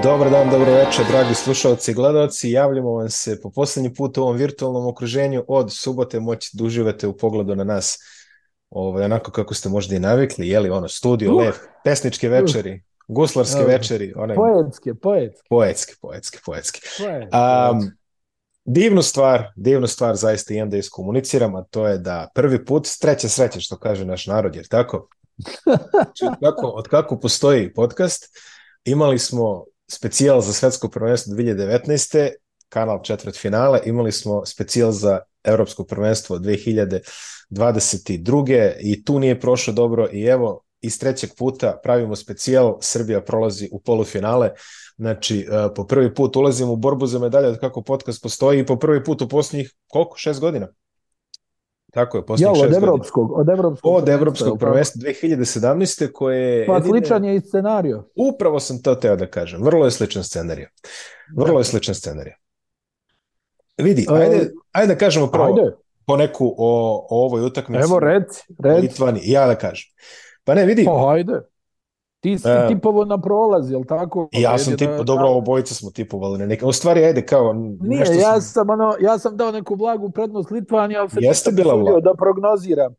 Dobar dan, dobro večer, dragi slušalci i gledalci. Javljamo vam se po poslednji put u ovom virtualnom okruženju. Od subote moći da uživate u pogledu na nas ovaj, onako kako ste možda i navikli, jeli ono, studio, uh, lep, pesničke večeri, guslarske uh, večeri. Onaj, poetske, poetske. Poetske, poetske, poetske. Um, divnu stvar, divnu stvar zaista imam da iskomuniciram, a to je da prvi put, treća sreća što kaže naš narod, jer tako? Znači, od, kako, od kako postoji podcast, imali smo specijal za svetsko prvenstvo 2019. kanal četvrt finale, imali smo specijal za evropsko prvenstvo 2022. i tu nije prošlo dobro i evo iz trećeg puta pravimo specijal, Srbija prolazi u polufinale, znači e, po prvi put ulazimo u borbu za medalje od kako podcast postoji i po prvi put u posljednjih, koliko, šest godina? Tako je, posljednjih ja, od evropskog, od evropskog, od evropskog prvenstva 2017. koje Pa jedine... sličan je i scenario. Upravo sam to teo da kažem. Vrlo je sličan scenario. Vrlo je sličan scenario. Vidi, ajde, uh, ajde da kažemo prvo ajde. po neku o, o ovoj utakmici. Evo, reci, reci. Litvani, ja da kažem. Pa ne, vidi. Pa ajde. Ti si uh, tipovo na prolaz, jel tako? Ja sam tipo, da, dobro, obojica smo tipovali na neka. U stvari, ajde, kao... Nije, nešto ja, sam... sam, ono, ja sam dao neku blagu prednost Litvanija, ali se Jeste bila vlaga. da prognoziram.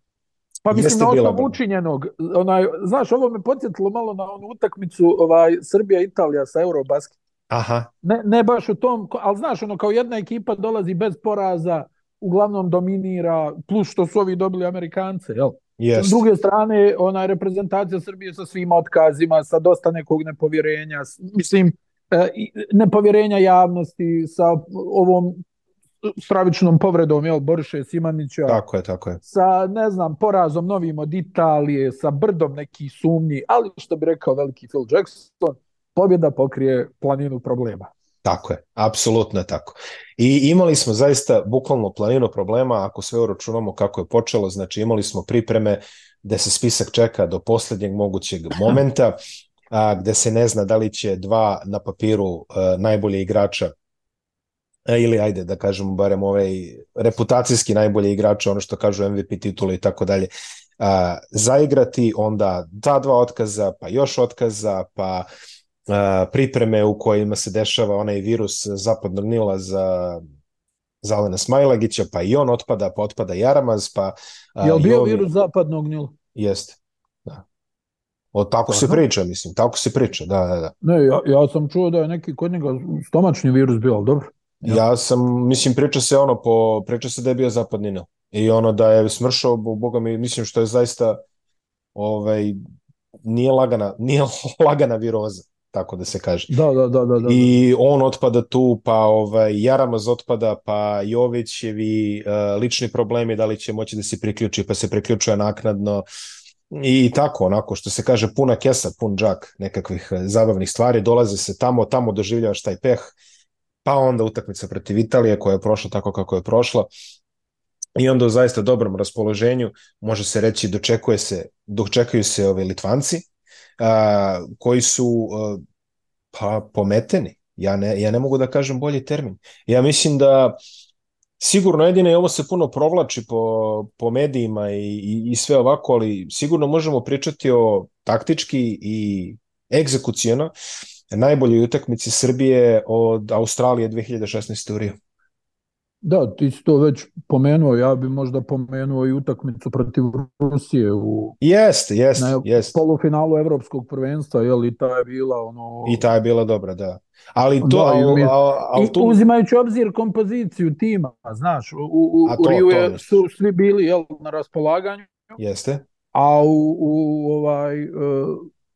Pa mislim, Jeste na osnovu učinjenog, onaj, znaš, ovo me podsjetilo malo na onu utakmicu ovaj, Srbija-Italija sa Eurobasket. Aha. Ne, ne baš u tom, ali znaš, ono, kao jedna ekipa dolazi bez poraza, uglavnom dominira, plus što su ovi dobili Amerikance, jel? Yes. S druge strane, ona reprezentacija Srbije sa svim otkazima, sa dosta nekog nepovjerenja, mislim, e, nepovjerenja javnosti, sa ovom stravičnom povredom, jel, Boriše Simanića. Tako je, tako je. Sa, ne znam, porazom novim od Italije, sa brdom nekih sumnji, ali što bi rekao veliki Phil Jackson, pobjeda pokrije planinu problema. Tako je, apsolutno je tako. I imali smo zaista bukvalno planinu problema, ako sve uračunamo kako je počelo, znači imali smo pripreme gde se spisak čeka do poslednjeg mogućeg momenta, a, gde se ne zna da li će dva na papiru a, najbolje igrača a, ili ajde da kažemo barem ovaj reputacijski najbolje igrača, ono što kažu MVP titula i tako dalje, zaigrati, onda ta dva otkaza, pa još otkaza, pa pripreme u kojima se dešava onaj virus zapadnog Nila za Zalena Smajlagića, pa i on otpada, pa otpada Jaramaz, pa... Je li bio ovi... virus zapadnog Nila? Jeste, da. O, tako Aha. se priča, mislim, tako se priča, da, da, da. Ne, ja, ja sam čuo da je neki kod njega stomačni virus bio, ali dobro. Ja. ja sam, mislim, priča se ono, po, priča se da je bio zapadni Nil. I ono da je smršao, boga mi, mislim, što je zaista, ovaj, nije lagana, nije lagana viroza tako da se kaže. Da, da, da, da, da. I on otpada tu, pa ovaj, Jaramaz otpada, pa Jovićevi uh, lični problemi, da li će moći da se priključi, pa se priključuje naknadno i tako, onako, što se kaže, puna kesa, pun džak nekakvih uh, zabavnih stvari, dolaze se tamo, tamo doživljavaš taj peh, pa onda utakmica protiv Italije koja je prošla tako kako je prošla, i onda u zaista dobrom raspoloženju može se reći dočekuje se, dočekaju se ove Litvanci, a, koji su a, pa pometeni. Ja ne, ja ne mogu da kažem bolji termin. Ja mislim da sigurno jedino i ovo se puno provlači po, po medijima i, i, i sve ovako, ali sigurno možemo pričati o taktički i egzekucijeno najboljoj utakmici Srbije od Australije 2016. u Riju. Da, ti si to već pomenuo, ja bi možda pomenuo i utakmicu protiv Rusije u jeste, jeste, na jest. polufinalu evropskog prvenstva, je i ta je bila ono I ta je bila dobra, da. Ali to da, al, al, al, tu... uzimajući obzir kompoziciju tima, znaš, u, u, to, u Riju je, su svi bili jel, na raspolaganju. Jeste. A u, u ovaj uh,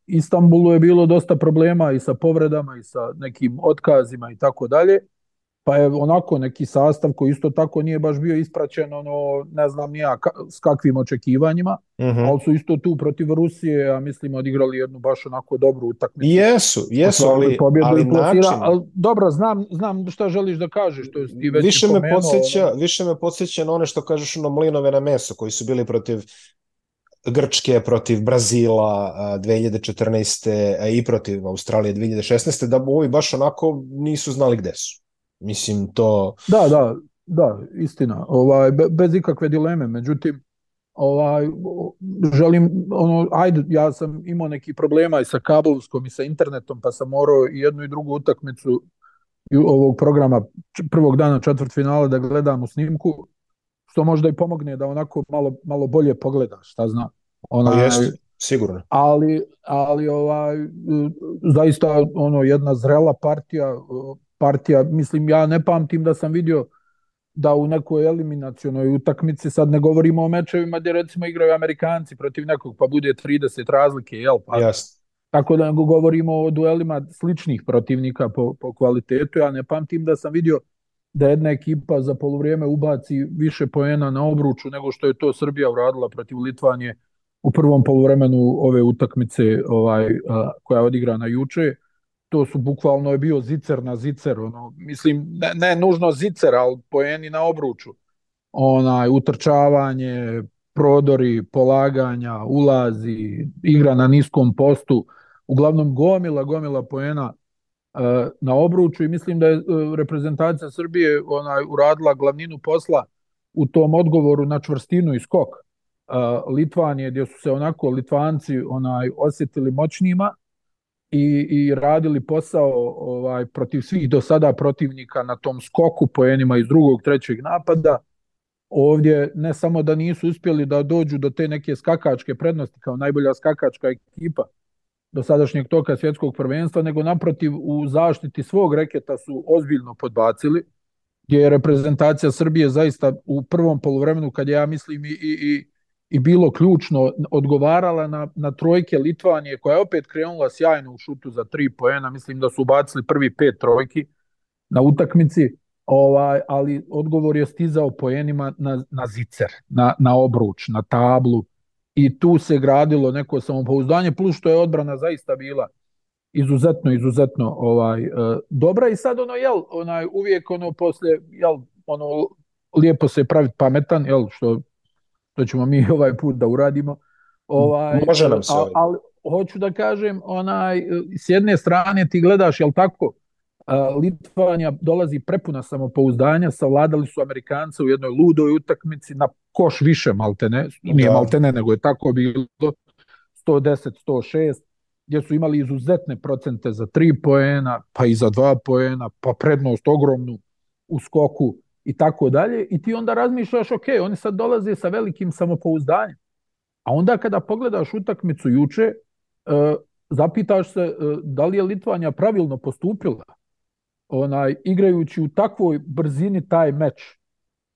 Istanbulu je bilo dosta problema i sa povredama i sa nekim otkazima i tako dalje pa je onako neki sastav koji isto tako nije baš bio ispraćen, ono, ne znam nija ka, s kakvim očekivanjima, uh mhm. -huh. ali su isto tu protiv Rusije, a mislim odigrali jednu baš onako dobru utakmicu. Jesu, jesu, ali, ali način... Ali, dobro, znam, znam šta želiš da kažeš. To je ti već više, me podsjeća, ono... više me podsjeća na one što kažeš ono mlinove na meso, koji su bili protiv Grčke protiv Brazila 2014. i protiv Australije 2016. da ovi baš onako nisu znali gde su. Mislim, to... Da, da, da, istina. Ovaj, bez ikakve dileme. Međutim, ovaj, želim, ono, ajde, ja sam imao neki problema i sa kablovskom i sa internetom, pa sam morao i jednu i drugu utakmicu ovog programa prvog dana četvrt finala da gledam u snimku, što možda i pomogne da onako malo, malo bolje pogledaš, šta zna. Ona, jest, sigurno. Ali, ali ovaj, zaista ono, jedna zrela partija, partija, mislim, ja ne pamtim da sam vidio da u nekoj eliminacionoj utakmici, sad ne govorimo o mečevima gdje recimo igraju Amerikanci protiv nekog pa bude 30 razlike, jel? Pa, Jasno. Tako da govorimo o duelima sličnih protivnika po, po kvalitetu. Ja ne pamtim da sam vidio da jedna ekipa za polovrijeme ubaci više poena na obruču nego što je to Srbija uradila protiv Litvanije u prvom poluvremenu ove utakmice ovaj, a, koja je odigrana juče. To su bukvalno je bio zicer na zicer. Ono, mislim, ne, ne nužno zicer, ali poeni na obruču. Onaj, utrčavanje, prodori, polaganja, ulazi, igra na niskom postu uglavnom gomila, gomila poena uh, na obruču i mislim da je uh, reprezentacija Srbije onaj uradila glavninu posla u tom odgovoru na čvrstinu i skok uh, Litvanije gdje su se onako Litvanci onaj osjetili moćnima i, i radili posao ovaj protiv svih do sada protivnika na tom skoku poenima iz drugog, trećeg napada. Ovdje ne samo da nisu uspjeli da dođu do te neke skakačke prednosti kao najbolja skakačka ekipa, do sadašnjeg toka svjetskog prvenstva, nego naprotiv u zaštiti svog reketa su ozbiljno podbacili, gdje je reprezentacija Srbije zaista u prvom polovremenu, kad ja mislim i, i, i bilo ključno, odgovarala na, na trojke Litvanije, koja je opet krenula sjajno u šutu za tri poena, mislim da su ubacili prvi pet trojki na utakmici, ovaj, ali odgovor je stizao poenima na, na zicer, na, na obruč, na tablu, i tu se gradilo neko samopouzdanje, plus što je odbrana zaista bila izuzetno, izuzetno ovaj, uh, dobra. I sad ono, jel, onaj, uvijek ono posle, jel, ono, lijepo se praviti pametan, jel, što, što ćemo mi ovaj put da uradimo. Ovaj, Može nam se. Ali, ali hoću da kažem, onaj, s jedne strane ti gledaš, jel tako, Litvanija dolazi prepuna samopouzdanja, savladali su Amerikanca u jednoj ludoj utakmici na koš više maltene, nije da. maltene nego je tako bilo 110-106, gdje su imali izuzetne procente za 3 poena, pa i za 2 poena, pa prednost ogromnu u skoku i tako dalje. I ti onda razmišljaš, ok, oni sad dolaze sa velikim samopouzdanjem. A onda kada pogledaš utakmicu juče, uh, zapitaš se uh, da li je Litvanja pravilno postupila onaj igrajući u takvoj brzini taj meč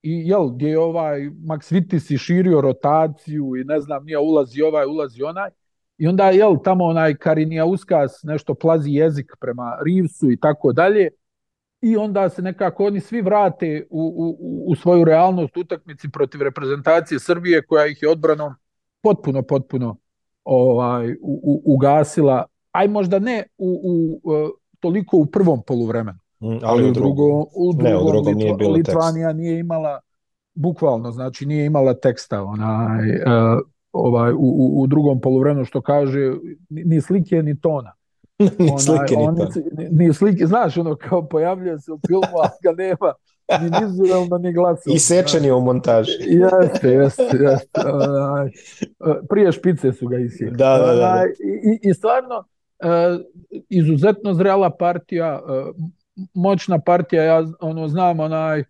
i jel gdje je ovaj Max Vitis i širio rotaciju i ne znam nije ulazi ovaj ulazi onaj i onda jel tamo onaj Karinija Uskas nešto plazi jezik prema Rivsu i tako dalje i onda se nekako oni svi vrate u, u, u svoju realnost utakmici protiv reprezentacije Srbije koja ih je odbranom potpuno potpuno ovaj u, u, ugasila aj možda ne u, u, u toliko u prvom poluvremenu Mm, ali, u drugom, u drugom, ne, u drugom nije bilo Litvanija tekst. nije imala bukvalno, znači nije imala teksta onaj, uh, ovaj, u, u drugom poluvremenu što kaže ni slike ni tona. Ni slike ni tona. Ni, ni slike, znaš ono kao pojavljuje se u filmu, ali ga nema ni vizualno ni glasom. I sečeni u montaži. jeste, jeste, jeste. Onaj, prije špice su ga isjekli. Da, da, da, da. I, I stvarno, uh, izuzetno zrela partija, uh, moćna partija, ja ono znam onaj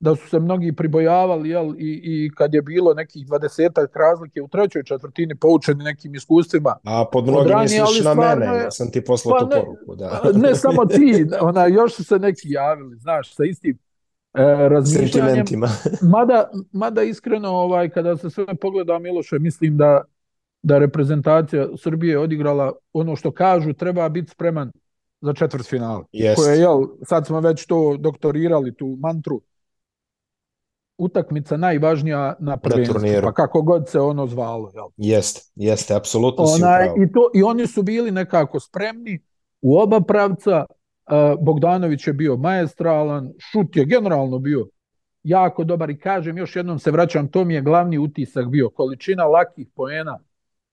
da su se mnogi pribojavali jel, i, i kad je bilo nekih 20 razlike u trećoj četvrtini poučeni nekim iskustvima. A pod mnogim misliš na mene, ja sam ti poslao pa tu ne, poruku. Da. ne samo ti, ona, još su se neki javili, znaš, sa istim e, razmišljanjem. mada, mada iskreno, ovaj, kada se sve pogleda Miloše, mislim da da reprezentacija Srbije odigrala ono što kažu, treba biti spreman za četvrt finale. Yes. Koje, jel, sad smo već to doktorirali, tu mantru. Utakmica najvažnija na prvenstvu, pa kako god se ono zvalo. Jel? Jeste, jeste, apsolutno si Onaj, i, to, I oni su bili nekako spremni u oba pravca. Uh, Bogdanović je bio maestralan, šut je generalno bio jako dobar i kažem, još jednom se vraćam, to mi je glavni utisak bio, količina lakih poena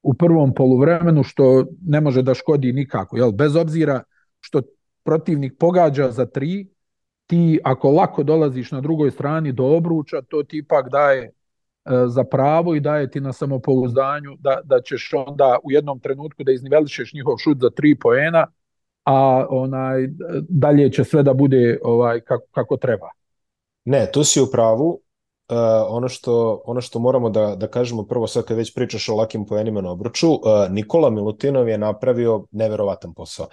u prvom poluvremenu, što ne može da škodi nikako, jel? bez obzira što protivnik pogađa za tri, ti ako lako dolaziš na drugoj strani do obruča, to ti ipak daje za pravo i daje ti na samopouzdanju da, da ćeš onda u jednom trenutku da iznivelišeš njihov šut za tri poena, a onaj dalje će sve da bude ovaj kako, kako treba. Ne, tu si u pravu. Uh, ono, što, ono što moramo da, da kažemo prvo sad kad već pričaš o lakim poenima na obruču, uh, Nikola Milutinov je napravio neverovatan posao.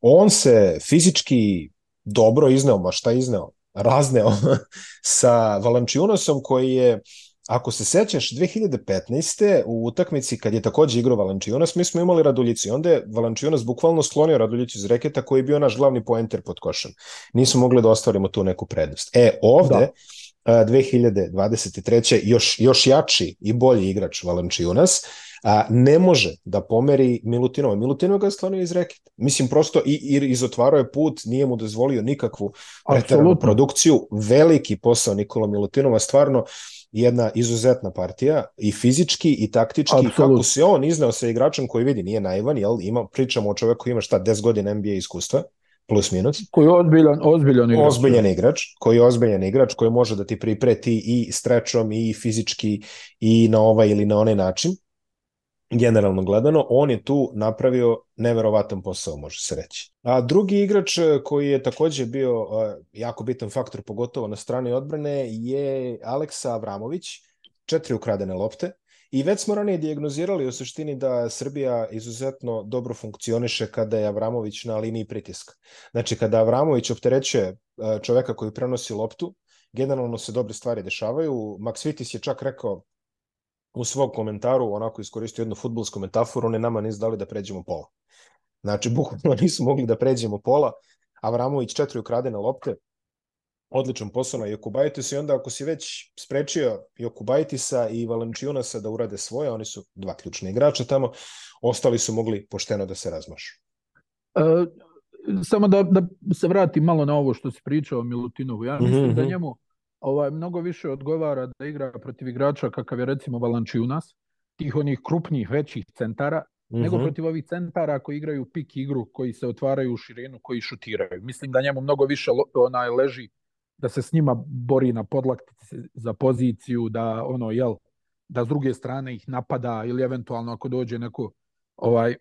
On se fizički dobro izneo, ma šta izneo? Razneo sa Valančiunosom koji je Ako se sećaš, 2015. u utakmici kad je takođe igrao Valančiunas, mi smo imali Raduljicu i onda je Valančiunas bukvalno sklonio Raduljicu iz reketa koji je bio naš glavni poenter pod košem. Nismo mogli da ostvarimo tu neku prednost. E, ovde, da. 2023. još, još jači i bolji igrač Valančiunas, a, ne može da pomeri Milutinova. Milutinova ga je sklonio iz reketa. Mislim, prosto i, i izotvarao je put, nije mu dozvolio nikakvu pretaranu produkciju. Veliki posao Nikola Milutinova, stvarno jedna izuzetna partija i fizički i taktički Absolut. kako se on izneo sa igračem koji vidi nije naivan, jel? Ima, pričamo o čoveku koji ima šta 10 godina NBA iskustva plus minus. Koji je ozbiljan, ozbiljan igrač. Ozbiljan igrač, koji je ozbiljan igrač, koji može da ti pripreti i strečom i fizički i na ovaj ili na onaj način generalno gledano, on je tu napravio neverovatan posao, može se reći. A drugi igrač e, koji je takođe bio uh, jako bitan faktor, pogotovo na strani odbrane, je Aleksa Avramović, četiri ukradene lopte. I već smo ranije diagnozirali u suštini da Srbija izuzetno dobro funkcioniše kada je Avramović na liniji pritiska. Znači, kada Avramović opterećuje e, čoveka koji prenosi loptu, generalno se dobre stvari dešavaju. Max Vitis je čak rekao u svog komentaru onako iskoristio jednu futbolsku metaforu, oni nama nisu dali da pređemo pola. Znači, bukvalno nisu mogli da pređemo pola, Avramović četiri ukradene lopte, odličan posao na Jokubajtisu i onda ako si već sprečio Jokubajtisa i Valančionasa da urade svoje, oni su dva ključne igrača tamo, ostali su mogli pošteno da se razmašu. E, samo da, da se vratim malo na ovo što si pričao o Milutinovu. Ja mislim mm -hmm. da mhm. njemu ovaj, mnogo više odgovara da igra protiv igrača kakav je recimo Valančiunas, tih onih krupnih, većih centara, mm -hmm. nego mhm. protiv ovih centara koji igraju pik igru, koji se otvaraju u širinu, koji šutiraju. Mislim da njemu mnogo više onaj leži da se s njima bori na podlaktici za poziciju, da ono, jel, da s druge strane ih napada ili eventualno ako dođe neko ovaj e,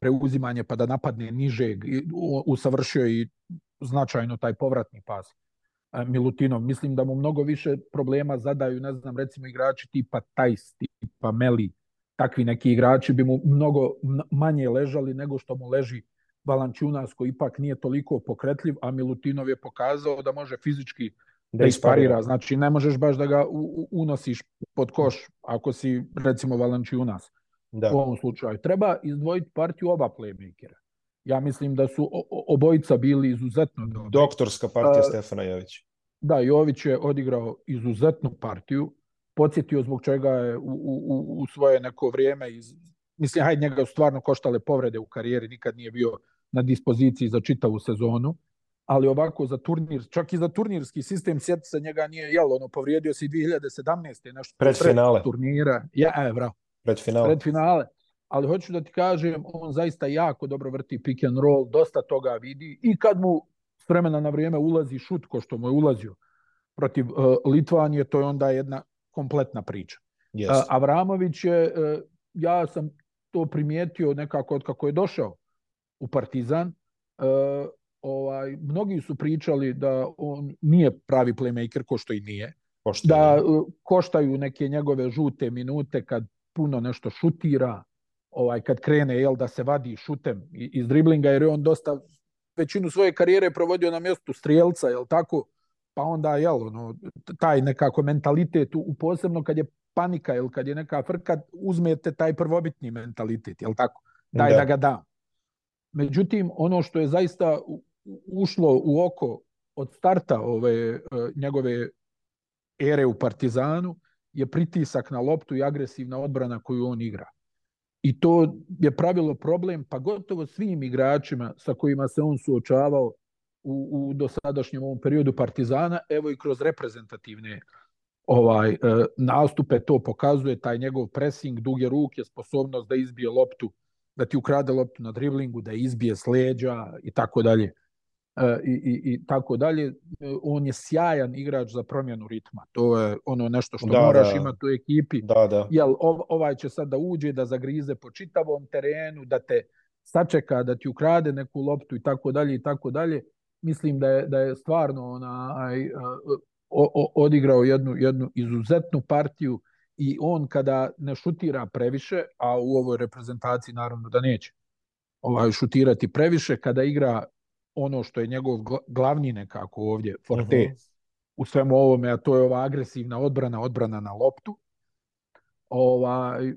preuzimanje pa da napadne niže, usavršio i značajno taj povratni pas. Milutinov. Mislim da mu mnogo više problema zadaju, ne znam, recimo igrači tipa Tajs, tipa Meli, takvi neki igrači bi mu mnogo manje ležali nego što mu leži Valančunas koji ipak nije toliko pokretljiv, a Milutinov je pokazao da može fizički da, da isparira. Znači ne možeš baš da ga unosiš pod koš ako si recimo Valančunas da. u ovom slučaju. Treba izdvojiti partiju oba playmakera. Ja mislim da su obojica bili izuzetno dobri. Doktorska partija uh, Stefana Jovića. Da, Jović je odigrao izuzetnu partiju, podsjetio zbog čega je u, u, u svoje neko vrijeme, iz, mislim, hajde njega stvarno koštale povrede u karijeri, nikad nije bio na dispoziciji za čitavu sezonu, ali ovako za turnir, čak i za turnirski sistem, sjeti se njega nije, jel, ono, povrijedio se 2017. nešto pred, pred finale. turnira. Ja, e, bravo. Pred finale. Pred finale. Ali hoću da ti kažem, on zaista jako dobro vrti pick and roll, dosta toga vidi i kad mu s vremena na vrijeme ulazi šut ko što mu je ulazio protiv uh, Litvanije, to je onda jedna kompletna priča. Yes. Uh, Avramović je, uh, ja sam to primijetio nekako od kako je došao u Partizan, uh, ovaj, mnogi su pričali da on nije pravi playmaker, ko što i nije. Pošto da uh, koštaju neke njegove žute minute kad puno nešto šutira, ovaj kad krene jel da se vadi šutem iz driblinga jer je on dosta većinu svoje karijere provodio na mjestu strijelca, jel tako? Pa onda, jel, ono, taj nekako mentalitet, u, posebno kad je panika, jel, kad je neka frka, uzmete taj prvobitni mentalitet, jel tako? Daj da, da ga dam. Međutim, ono što je zaista ušlo u oko od starta ove uh, njegove ere u Partizanu je pritisak na loptu i agresivna odbrana koju on igra. I to je pravilo problem pa gotovo svim igračima sa kojima se on suočavao u, u dosadašnjem ovom periodu Partizana, evo i kroz reprezentativne ovaj e, nastupe to pokazuje taj njegov pressing, duge ruke, sposobnost da izbije loptu, da ti ukrade loptu na driblingu, da izbije s leđa i tako dalje. I, i, i tako dalje. On je sjajan igrač za promjenu ritma. To je ono nešto što da, moraš da. imati u ekipi. Da, da. Jel, ovaj će sad da uđe, da zagrize po čitavom terenu, da te sačeka, da ti ukrade neku loptu i tako dalje i tako dalje. Mislim da je, da je stvarno onaj, o, o, odigrao jednu, jednu izuzetnu partiju i on kada ne šutira previše, a u ovoj reprezentaciji naravno da neće ovaj, šutirati previše, kada igra ono što je njegov glavni nekako ovdje forte uh mhm. -huh. u svemu ovome, a to je ova agresivna odbrana, odbrana na loptu, ovaj,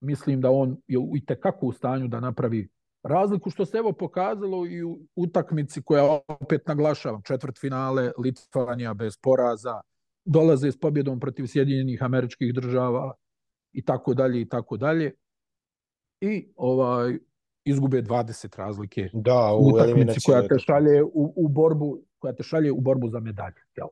mislim da on je i tekako u stanju da napravi razliku, što se evo pokazalo i u utakmici koja opet naglašavam, četvrt finale, Litvanija bez poraza, dolaze s pobjedom protiv Sjedinjenih američkih država i tako dalje i tako dalje. I ovaj izgube 20 razlike da, u utakmici koja te šalje u, u borbu koja te šalje u borbu za medalju. Jel?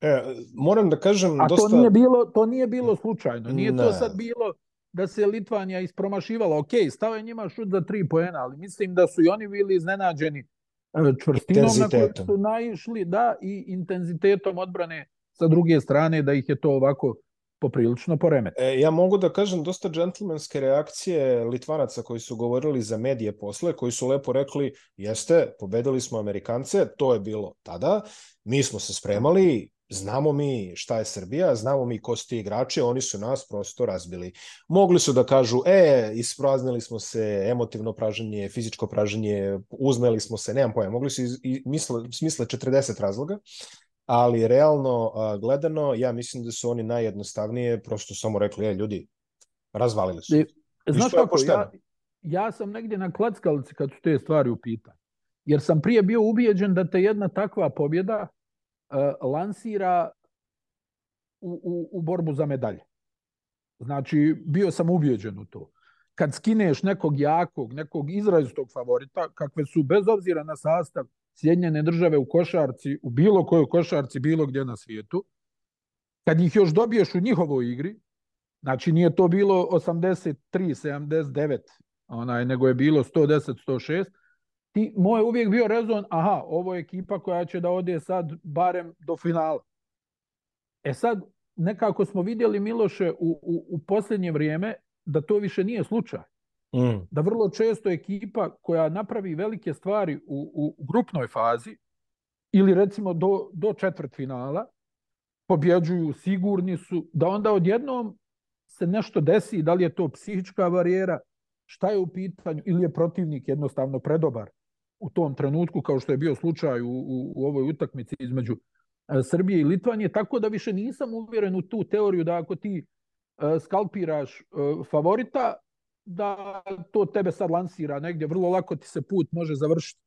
E, moram da kažem A dosta... to nije bilo, to nije bilo slučajno. Nije ne. to sad bilo da se Litvanija ispromašivala. Ok, stao je njima šut za tri poena, ali mislim da su i oni bili iznenađeni e, čvrstinom na koju su naišli, da, i intenzitetom odbrane sa druge strane, da ih je to ovako poprilično poremeti. E, ja mogu da kažem dosta džentlmenske reakcije Litvanaca koji su govorili za medije posle, koji su lepo rekli, jeste, pobedili smo Amerikance, to je bilo tada, mi smo se spremali, znamo mi šta je Srbija, znamo mi ko su ti igrači, oni su nas prosto razbili. Mogli su da kažu, e, ispraznili smo se, emotivno praženje, fizičko praženje, uzneli smo se, nemam pojma, mogli su i misle, smisle 40 razloga, ali realno gledano, ja mislim da su oni najjednostavnije prosto samo rekli, e, ljudi, razvalili su. I, znaš kako, ja, ja sam negdje na klackalici kad su te stvari u pitanju. Jer sam prije bio ubijeđen da te jedna takva pobjeda uh, lansira u, u, u borbu za medalje. Znači, bio sam ubijeđen u to. Kad skineš nekog jakog, nekog izrazitog favorita, kakve su bez obzira na sastav Sjedinjene države u košarci, u bilo kojoj košarci, bilo gdje na svijetu, kad ih još dobiješ u njihovoj igri, znači nije to bilo 83, 79, onaj, nego je bilo 110, 106, ti, moj uvijek bio rezon, aha, ovo je ekipa koja će da ode sad barem do finala. E sad, nekako smo vidjeli Miloše u, u, u posljednje vrijeme da to više nije slučaj. Mm. Da vrlo često ekipa koja napravi velike stvari u, u, grupnoj fazi ili recimo do, do četvrt finala pobjeđuju, sigurni su, da onda odjednom se nešto desi, da li je to psihička varijera, šta je u pitanju, ili je protivnik jednostavno predobar u tom trenutku, kao što je bio slučaj u, u, u ovoj utakmici između e, Srbije i Litvanije, tako da više nisam uvjeren u tu teoriju da ako ti e, skalpiraš e, favorita, da to tebe sad lansira negdje, vrlo lako ti se put može završiti.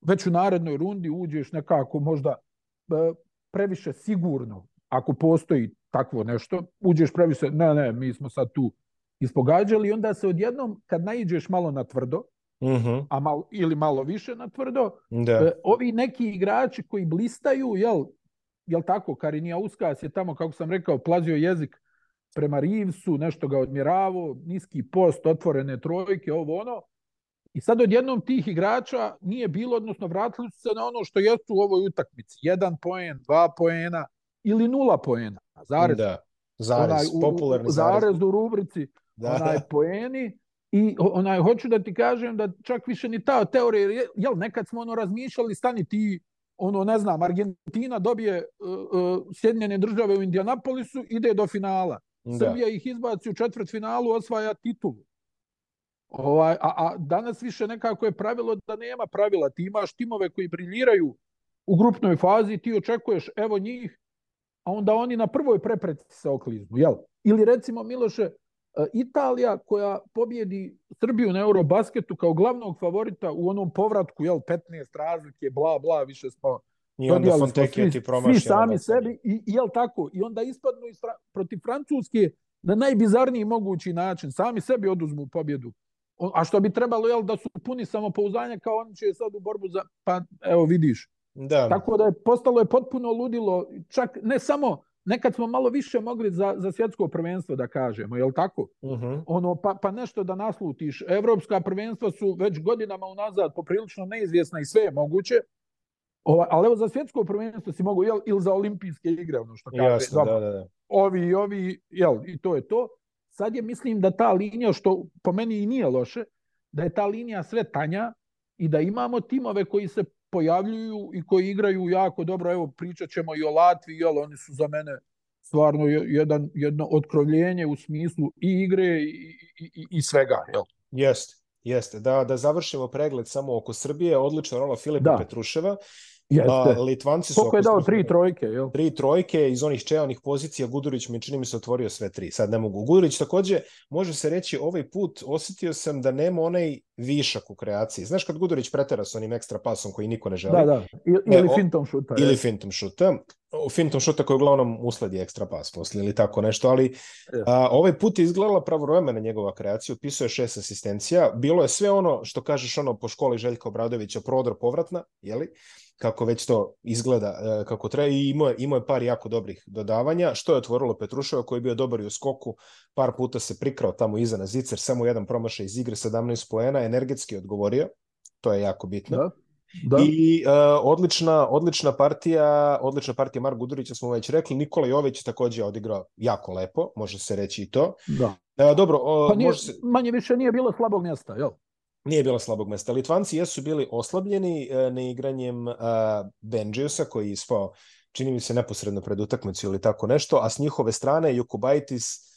Već u narednoj rundi uđeš nekako možda previše sigurno, ako postoji takvo nešto, uđeš previše, ne, ne, mi smo sad tu ispogađali i onda se odjednom, kad naiđeš malo na tvrdo, uh mhm. -huh. a malo, ili malo više na tvrdo, da. E, ovi neki igrači koji blistaju, jel, jel tako, Karinija Uskas je tamo, kako sam rekao, plazio jezik prema Rivsu, nešto ga odmjeravo, niski post, otvorene trojke, ovo ono. I sad odjednom tih igrača nije bilo, odnosno vratili su se na ono što jesu u ovoj utakmici. Jedan poen, dva poena ili nula poena. Zarez. Da, zarez, onaj, u, popularni zarez. Zarez u rubrici, da. onaj poeni. I onaj, hoću da ti kažem da čak više ni ta teorija, jel, nekad smo ono razmišljali, stani ti, ono, ne znam, Argentina dobije uh, uh, Sjedinjene države u Indianapolisu, ide do finala. Da. Srbija ih izbaci u četvrt finalu, osvaja titulu. Ovaj, a, a danas više nekako je pravilo da nema pravila. Ti imaš timove koji briljiraju u grupnoj fazi, ti očekuješ evo njih, a onda oni na prvoj prepreci se okliznu. Jel? Ili recimo Miloše, e, Italija koja pobjedi Srbiju na Eurobasketu kao glavnog favorita u onom povratku, jel, 15 razlike, bla, bla, više smo I onda Fonteke ti promaši. Svi sami sebi, i, i jel tako? I onda ispadnu iz, protiv Francuske na najbizarniji mogući način. Sami sebi oduzmu pobjedu. A što bi trebalo, jel, da su puni samopouzdanja kao oni će sad u borbu za... Pa, evo, vidiš. Da. Tako da je postalo je potpuno ludilo. Čak ne samo nekad smo malo više mogli za, za svjetsko prvenstvo da kažemo, je li tako? Uh mhm. -huh. ono, pa, pa nešto da naslutiš. Evropska prvenstva su već godinama unazad poprilično neizvjesna i sve je moguće Ovaj, ali evo za svjetsko prvenstvo si mogu, jel, ili za olimpijske igre, ono što kaže. Jasno, da, da, da. Ovi i ovi, jel, i to je to. Sad je, mislim, da ta linija, što po meni i nije loše, da je ta linija sve tanja i da imamo timove koji se pojavljuju i koji igraju jako dobro. Evo, pričat ćemo i o Latviji, jel, oni su za mene stvarno jedan, jedno otkrovljenje u smislu i igre i, i, i svega. Jel? Jeste, jeste. Da, da završimo pregled samo oko Srbije, odlična rola Filipa da. Petruševa. Jeste. Litvanci su... Koliko je dao tri trojke, jel? Tri trojke iz onih čeonih pozicija, Gudurić mi čini mi se otvorio sve tri, sad ne mogu. Gudurić takođe, može se reći, ovaj put osetio sam da nema onaj višak u kreaciji. Znaš kad Gudurić pretera sa onim ekstra pasom koji niko ne želi? Da, da, I, ili e, fintom šuta. Ili je. fintom šuta. Fintom šuta koji uglavnom usledi ekstra pas posle ili tako nešto, ali a, ovaj put je izgledala pravovremena njegova kreacija, upisao je šest asistencija, bilo je sve ono što kažeš ono po školi Željka Obradovića, prodor povratna, jeli? Kako već to izgleda e, kako treba i imao je, imao je par jako dobrih dodavanja, što je otvorilo Petruševa koji je bio dobar i u skoku, par puta se prikrao tamo iza na zicer, samo jedan promašaj iz igre, 17 poena, energetski odgovorio, to je jako bitno. Da. Da. I uh, odlična, odlična partija, odlična partija Mark Gudurića smo već rekli, Nikola Jović takođe odigrao jako lepo, može se reći i to. Da. Uh, dobro, uh, pa nije, može se... manje više nije bilo slabog mjesta, jel? Nije bilo slabog mesta. Litvanci jesu bili oslabljeni e, neigranjem e, Benđiusa koji je ispao, čini mi se, neposredno pred utakmicu ili tako nešto, a s njihove strane Jukubaitis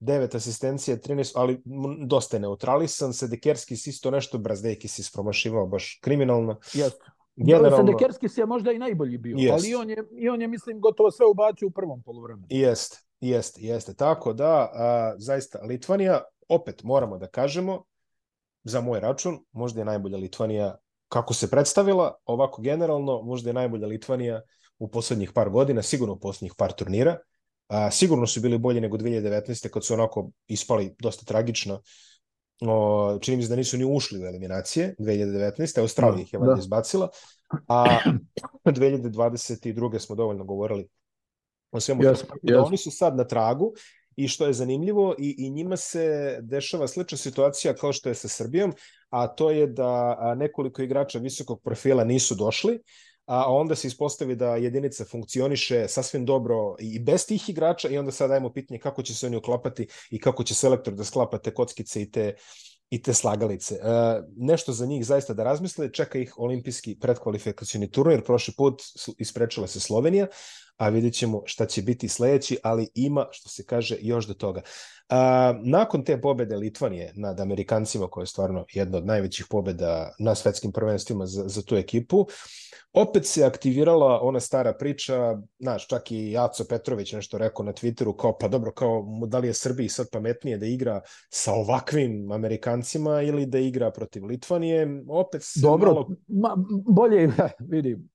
9 asistencije, 13, ali dosta je neutralisan, Sedekerski isto nešto, Brazdejki si ispromašivao baš kriminalno. Jeste. Generalno... Sedekerski je možda i najbolji bio, jest. ali i on, je, i on je, mislim, gotovo sve ubacio u prvom polovremenu. Jeste, jeste, jeste. Tako da, a, zaista, Litvanija, opet moramo da kažemo, za moj račun, možda je najbolja Litvanija kako se predstavila, ovako generalno, možda je najbolja Litvanija u poslednjih par godina, sigurno u poslednjih par turnira. A, sigurno su bili bolji nego 2019. kad su onako ispali dosta tragično. O, čini mi se da nisu ni ušli u eliminacije 2019. Australija ih je da. izbacila. A 2022. smo dovoljno govorili o svemu. Yes, yes. Oni su sad na tragu i što je zanimljivo i, i njima se dešava slična situacija kao što je sa Srbijom, a to je da nekoliko igrača visokog profila nisu došli, a onda se ispostavi da jedinica funkcioniše sasvim dobro i bez tih igrača i onda sad dajemo pitanje kako će se oni uklapati i kako će selektor da sklapa te kockice i te i te slagalice. E, nešto za njih zaista da razmisle, čeka ih olimpijski predkvalifikacioni turnir, prošli put isprečila se Slovenija, a vidjet ćemo šta će biti sledeći, ali ima, što se kaže, još do toga. A, nakon te pobede Litvanije nad Amerikancima, koja je stvarno jedna od najvećih pobeda na svetskim prvenstvima za, za tu ekipu, opet se aktivirala ona stara priča, znaš, čak i Jaco Petrović nešto rekao na Twitteru, kao pa dobro, kao da li je Srbiji sad pametnije da igra sa ovakvim Amerikancima ili da igra protiv Litvanije, opet se Dobro, malo... ma, bolje, vidim,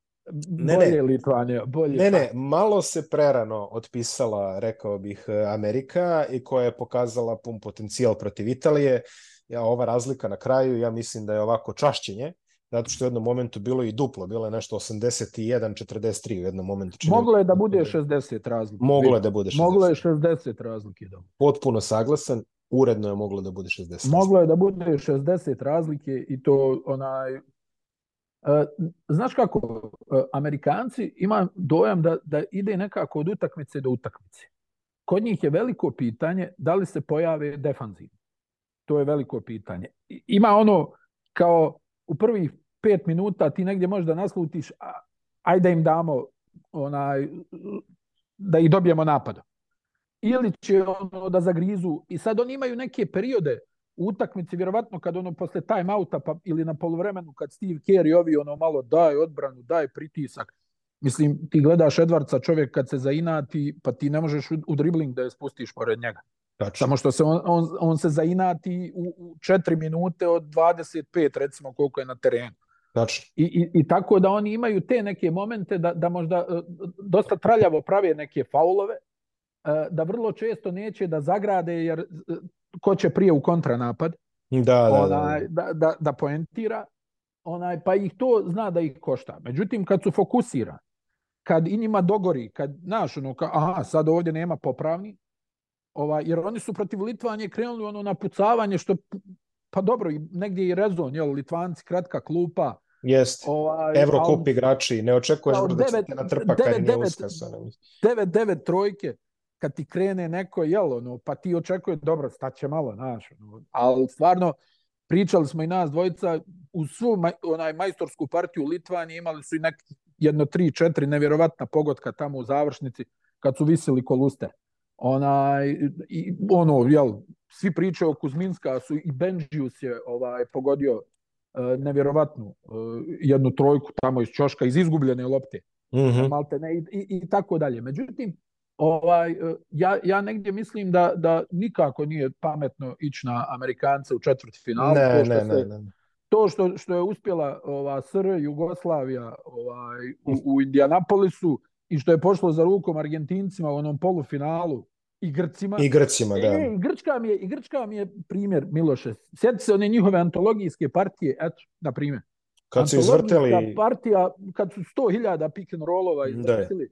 ne, bolje ne. Litvanija, bolje. Ne, ne, malo se prerano otpisala, rekao bih, Amerika i koja je pokazala pun potencijal protiv Italije. Ja, ova razlika na kraju, ja mislim da je ovako čašćenje, zato što u jednom momentu bilo i duplo, bilo je nešto 81-43 u jednom momentu. Čini Moglo je da bude 60 razlike. Moglo je da bude 60. Moglo je 60 razlike. Da. Potpuno saglasan, uredno je moglo da bude 60. Moglo je da bude 60 razlike i to onaj E, znaš kako, e, Amerikanci ima dojam da, da ide nekako od utakmice do utakmice. Kod njih je veliko pitanje da li se pojave defanzivno. To je veliko pitanje. Ima ono kao u prvih pet minuta ti negdje možeš da naslutiš ajde im damo onaj, da ih dobijemo napadom. Ili će ono da zagrizu i sad oni imaju neke periode utakmici, vjerovatno kad ono posle time outa pa, ili na polovremenu kad Steve Kerr i ovi ono malo daj odbranu, daj pritisak. Mislim, ti gledaš Edvardsa čovjek kad se zainati, pa ti ne možeš u, u dribling da je spustiš pored njega. Tačno. Samo što se on, on, on se zainati u, u 4 minute od 25, recimo koliko je na terenu. Tačno. I, i, I tako da oni imaju te neke momente da, da možda e, dosta traljavo prave neke faulove, e, da vrlo često neće da zagrade jer e, ko će prije u kontranapad, da, da, onaj, da, da, da, da poentira, onaj, pa ih to zna da ih košta. Međutim, kad su fokusirani, kad i njima dogori, kad, znaš, ono, ka, aha, sad ovdje nema popravni, ovaj, jer oni su protiv Litvanje krenuli ono napucavanje, što, pa dobro, negdje i rezon, jel, Litvanci, kratka klupa, Jest. Ovaj, Evrokup igrači, ne očekuješ da će te natrpa kad nije uskasano. 9-9 trojke, kad ti krene neko, jel, ono, pa ti očekuje, dobro, staće malo, znaš, ono, ali stvarno, pričali smo i nas dvojica, u svu maj, onaj majstorsku partiju u Litvani imali su i nek, jedno, tri, četiri nevjerovatna pogotka tamo u završnici, kad su visili koluste. Onaj, i, ono, jel, svi pričaju o Kuzminska, su i Benžius je ovaj, pogodio uh, nevjerovatnu uh, jednu trojku tamo iz Ćoška, iz izgubljene lopte. Mm -hmm. Malte ne, i, i, i tako dalje. Međutim, ovaj, ja, ja negdje mislim da, da nikako nije pametno ići na Amerikance u četvrti finalu. Ne, to što ne, se, ne, ne. To što, što je uspjela ova SR Jugoslavija ovaj, u, u Indianapolisu i što je pošlo za rukom Argentincima u onom polufinalu i Grcima. I Grcima, da. E, i, Grčka mi je, I Grčka mi je primjer, Miloše. Sjeti se one njihove antologijske partije, eto, na primjer. Kad su izvrteli... partija, kad su 100.000 pick and rollova izvrtili,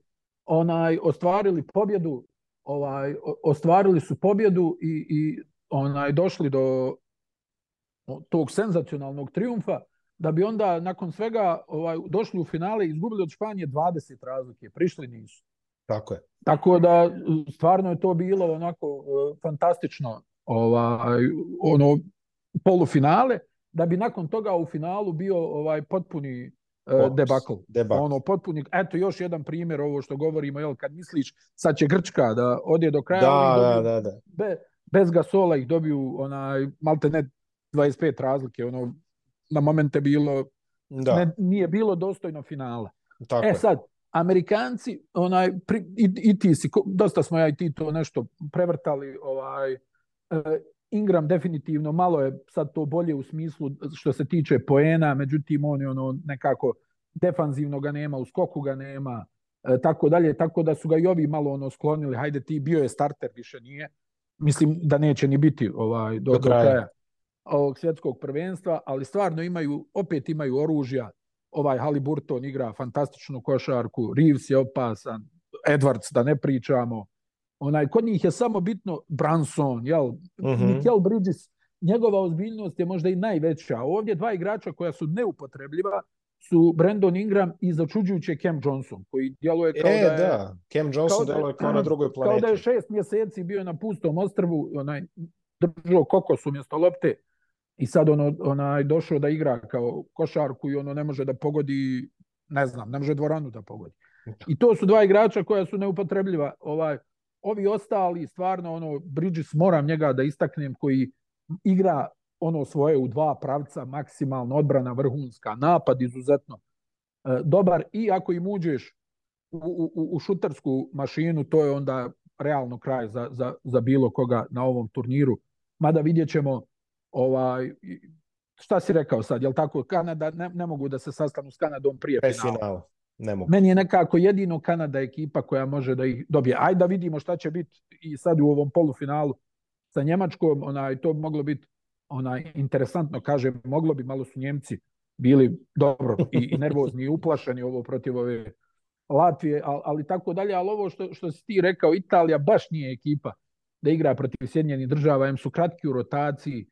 onaj ostvarili pobjedu, ovaj ostvarili su pobjedu i, i onaj došli do tog senzacionalnog triumfa da bi onda nakon svega ovaj došli u finale i izgubili od Španije 20 razlike, prišli nisu. Tako je. Tako da stvarno je to bilo onako uh, fantastično ovaj ono polufinale da bi nakon toga u finalu bio ovaj potpuni uh, debakl. debakl. Ono potpuni eto još jedan primjer ovo što govorimo jel kad misliš sad će Grčka da ode do kraja da, dobiju, da, da, da. Be, bez gasola ih dobiju onaj malte ne 25 razlike ono na momente bilo da. ne, nije bilo dostojno finala. Tako e sad Amerikanci, onaj, pri, i, i ti si, dosta smo ja i ti to nešto prevrtali, ovaj, uh, Ingram definitivno malo je sad to bolje u smislu što se tiče poena, međutim on je ono nekako defanzivno ga nema, u skoku ga nema, e, tako dalje, tako da su ga i ovi malo ono sklonili, hajde ti bio je starter, više nije. Mislim da neće ni biti ovaj do, do kraja. do kraja ovog svjetskog prvenstva, ali stvarno imaju, opet imaju oružja, ovaj Haliburton igra fantastičnu košarku, Reeves je opasan, Edwards da ne pričamo, onaj, kod njih je samo bitno Branson, jel, uh mhm. -huh. Mikel Bridges, njegova ozbiljnost je možda i najveća. Ovdje dva igrača koja su neupotrebljiva su Brandon Ingram i začuđujuće Cam Johnson, koji djeluje kao e, da je... da, Cam Johnson da djeluje kao na drugoj planeti. Kao da je šest mjeseci bio na pustom ostrvu, onaj, držao kokos umjesto lopte i sad ono, onaj, došao da igra kao košarku i ono ne može da pogodi, ne znam, ne može dvoranu da pogodi. I to su dva igrača koja su neupotrebljiva. Ovaj, ovi ostali, stvarno, ono, Bridges, moram njega da istaknem, koji igra ono svoje u dva pravca, maksimalno odbrana vrhunska, napad izuzetno e, dobar i ako im uđeš u, u, u šutarsku mašinu, to je onda realno kraj za, za, za bilo koga na ovom turniru. Mada vidjet ćemo ovaj, šta si rekao sad, jel tako, Kanada, ne, ne mogu da se sastanu s Kanadom prije finala. Ne mogu. Meni je nekako jedino Kanada ekipa koja može da ih dobije. Ajde da vidimo šta će biti i sad u ovom polufinalu sa Njemačkom, onaj, to bi moglo biti onaj, interesantno, kažem, moglo bi, malo su Njemci bili dobro i, i nervozni i uplašeni ovo protiv ove Latvije, ali, ali tako dalje, ali ovo što, što si ti rekao, Italija baš nije ekipa da igra protiv Sjedinjenih država, em su kratki u rotaciji,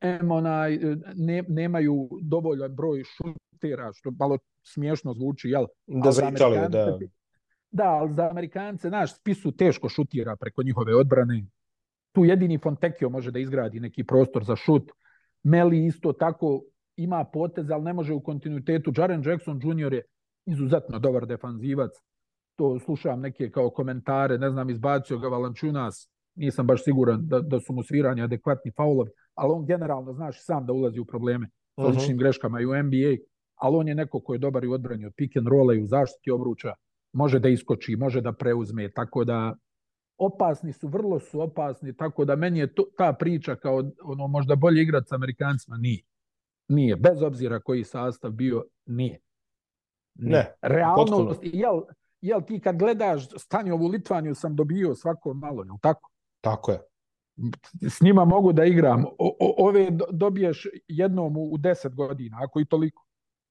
em e, onaj, ne, nemaju dovoljan broj šutera, što malo smiješno zvuči, jel? Da za Italiju, da. Da, ali za Amerikance, naš spisu teško šutira preko njihove odbrane. Tu jedini Fontecchio može da izgradi neki prostor za šut. Meli isto tako ima potez, ali ne može u kontinuitetu. Jaren Jackson Jr. je izuzetno dobar defanzivac. To slušam neke kao komentare, ne znam, izbacio ga Valančunas, nisam baš siguran da, da su mu svirani adekvatni faulovi, ali on generalno, znaš, sam da ulazi u probleme sa uh -huh. ličnim greškama i u NBA ali on je neko ko je dobar i odbrani od pick and rolla i u zaštiti obruča, može da iskoči, može da preuzme, tako da opasni su, vrlo su opasni, tako da meni je to, ta priča kao ono možda bolje igrati s Amerikancima, nije. Nije, bez obzira koji sastav bio, nije. nije. Ne, Realno, jel, jel ti kad gledaš stanje ovu Litvaniju sam dobio svako malo, jel tako? Tako je. S njima mogu da igram. O, o, ove dobiješ jednom u, u deset godina, ako i toliko.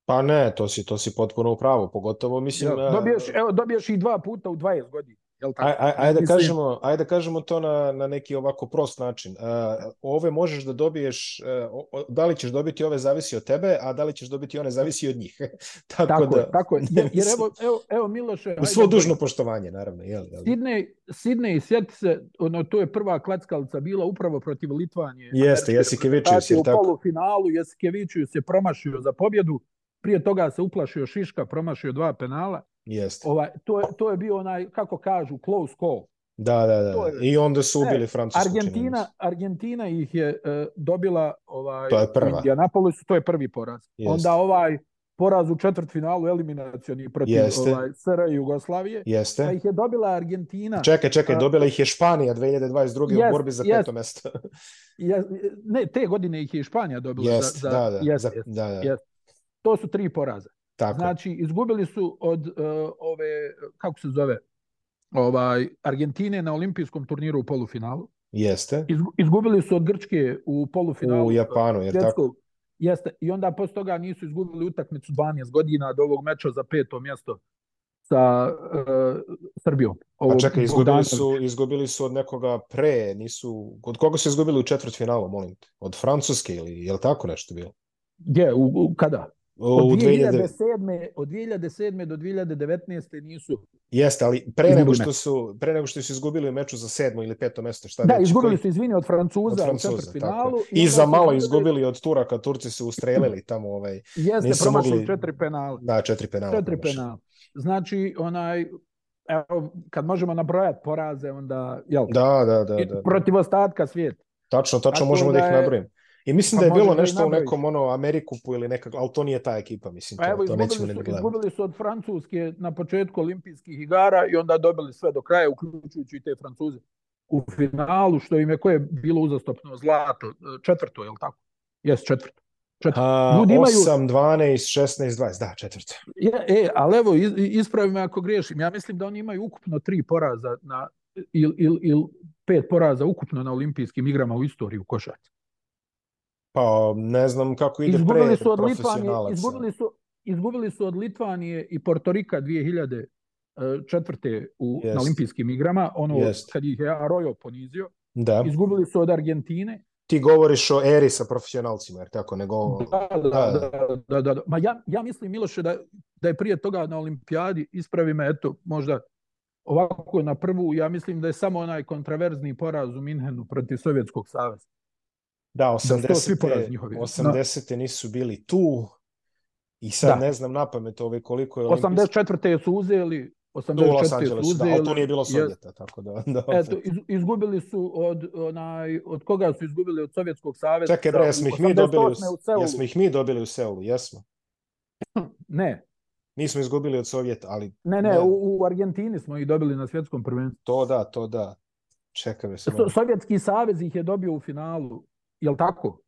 Pa ne, to si, to si potpuno u pravu, pogotovo mislim... Ja, dobiješ, evo, dobiješ i dva puta u 20 godina. Jel tako? Aj, aj, ajde, da Mislim- kažemo, ajde da kažemo to na, na neki ovako prost način. Uh, ove možeš da dobiješ, o- o- da li ćeš dobiti ove zavisi od tebe, a da li ćeš dobiti one zavisi od njih. tako, Tako da, je, tako je. Jer, jer evo, evo, evo Miloše, U svo dužno poštovanje, naravno. Jel, jel? Sidney, Sidney, sjeti se, ono, to je prva klackalica bila upravo protiv Litvanije. Jeste, reprezentacije jel U polufinalu Jasikevičius je promašio za pobjedu, prije toga se uplašio Šiška, promašio dva penala. Jeste. Ovaj, to, je, to je bio onaj, kako kažu, close call. Da, da, da. je- I onda su ubili Ne, Francusku. Argentina. Argentina ih je e, dobila ovaj, To je prva. u Indianapolisu, to je prvi poraz. Jeste. Onda ovaj poraz u četvrtfinalu eliminacioni protiv Jeste. ovaj, SR Jugoslavije. Pa Jeste. ih je dobila Argentina. Čekaj, čekaj, dobila ih je Španija 2022. u Jest, borbi za jest. peto mesto. Je, ne, te godine ih je Španija dobila. Jest, za, za, da, da. jest, za- jest. da, da. jest. To su tri poraza. Tako. Znači, izgubili su od uh, ove, kako se zove, ovaj, Argentine na olimpijskom turniru u polufinalu. Jeste. Izgu- Izgubili su od Grčke u polufinalu. U Japanu, jer tako? Jeste. I onda posle toga nisu izgubili utakmicu 12 godina do ovog meča za peto mjesto sa uh, Srbijom. Pa Ovog čekaj, izgubili su, izgubili su od nekoga pre, nisu... Od koga su izgubili u četvrtfinalu, molim te? Od Francuske ili je li tako nešto bilo? Gdje? U, u, kada? Od U 2000... 2007. od 2007. do 2019. nisu. Jeste, ali pre nego što su pre nego što su izgubili u meču za sedmo ili peto mesto, šta Da, već, izgubili koji- su, izvini, od Francuza, od u Francuza, tako četvrtfinalu. i I za malo izgubili- od Turaka, Turci su ustrelili tamo ovaj, Jeste, nisu promašili mogli- četiri penala. da, četiri penala. Četiri penala. Znači, onaj, evo, kad možemo nabrojati poraze, onda, jel, Da, da, da, i da. protiv ostatka svijeta. Tačno, tačno Tako možemo da, da ih je- nabrojimo. I mislim Pa da je bilo nešto u nekom ono Amerikupu ili nekak, ali to nije ta ekipa, mislim, Pa to, evo, to nećemo su, da gledamo. izgubili su od Francuske na početku olimpijskih igara i onda dobili sve do kraja, uključujući i te Francuze u finalu, što im je koje je bilo uzastopno zlato, četvrto, je li tako? Jes, četvrto. četvrto. A, Ljudi imaju- 8, 12, 16, 20, da, četvrto. Je, e, ali evo, ispravi me ako griješim, ja mislim da oni imaju ukupno tri poraza na, ili il, il pet poraza ukupno na olimpijskim igrama u istoriji u košarci. Pa ne znam kako ide Izgubili pre su od Litvanije, izgubili su, izgubili su od Litvanije i Portorika 2004. U, Jest. na olimpijskim igrama, ono Jest. kad ih je Arroyo ponizio. Da. Izgubili su od Argentine. Ti govoriš o eri sa profesionalcima, jer tako nego... Da, da, da. da, da, da, da. Ma ja, ja mislim, Miloše, da, da je prije toga na olimpijadi, ispravi me, eto, možda ovako na prvu, ja mislim da je samo onaj kontraverzni poraz u Minhenu protiv Sovjetskog saveza. Da, su to svi 80. porazi njihovi. 80. nisu bili tu i sad Da. ne znam na pamet ove koliko je olimpijski... 84. su uzeli, u Los 84. su Angelesu, da, uzeli. ali to nije bilo je- Sovjeta, tako da... da Eto, iz, izgubili su od, onaj, od koga su izgubili od Sovjetskog saveza? Čekaj, bre, jesmo ih mi dobili u, 88. u jesmo ih mi dobili u Seulu, jesmo. Ne, Nismo izgubili od Sovjeta, ali ne, ne, u, u Argentini smo ih dobili na svjetskom prvenstvu. to da, to da. Čekaj. So, Sovjetski savez ih je dobio u finalu, jel tako?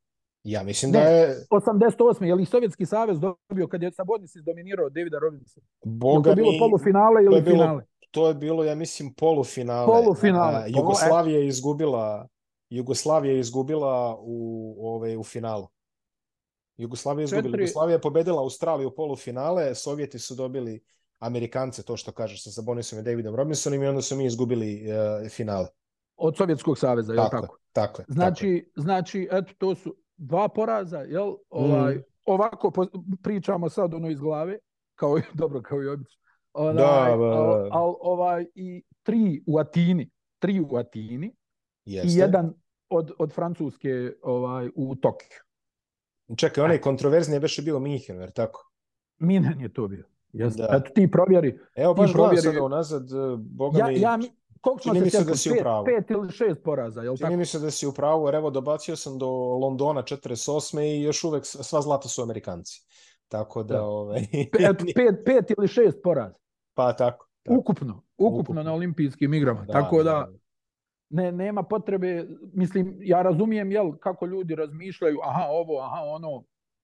Ja mislim Ne. da je 88. Je li Sovjetski savez dobio kad je Sabonis izdominirao Davida Robinsa? Je li Boga to bilo mi, polufinale to ili je bilo- finale? to je bilo, ja mislim, polufinale. Polufinale. A, Jugoslavija je izgubila Jugoslavija je izgubila u, ovaj, u finalu. Jugoslavija je izgubila. Četiri- Jugoslavija je pobedila Australiju u polufinale, Sovjeti su dobili Amerikance, to što kažeš sa Sabonisom i Davidom Robinsonom i onda su mi izgubili uh, finale. Od Sovjetskog saveza, jel Tako, tako? Tako je. tako je. Znači, znači, eto, to su dva poraza, jel? Ovaj, Mm. Ovako pričamo sad ono iz glave, kao i, dobro, kao i obično. Onaj, Da, da, al- da. al, ovaj, i tri u Atini, tri u Atini Jeste. i jedan od, od Francuske ovaj, u Tokiju. Čekaj, onaj kontroverzni je već bio Minhen, jer tako? Minhen je to bio. Jeste. Da. Eto ti provjeri. Evo baš provjeri- sada unazad, eh, boga Ja, mi, ja, koliko čini mi se da si Pet- pravu. Pet ili šest poraza, jel tako? čini mi se da si u pravu, jer evo dobacio sam do Londona 48. i još uvek sva zlata su Amerikanci. Tako da, Da. ovaj, Eto, pet, pet ili šest poraza. pa tako. tako. Ukupno, ukupno, Ukupno. na olimpijskim igrama. Tako da, ne, nema potrebe, mislim, ja razumijem jel, kako ljudi razmišljaju, aha, ovo, aha, ono,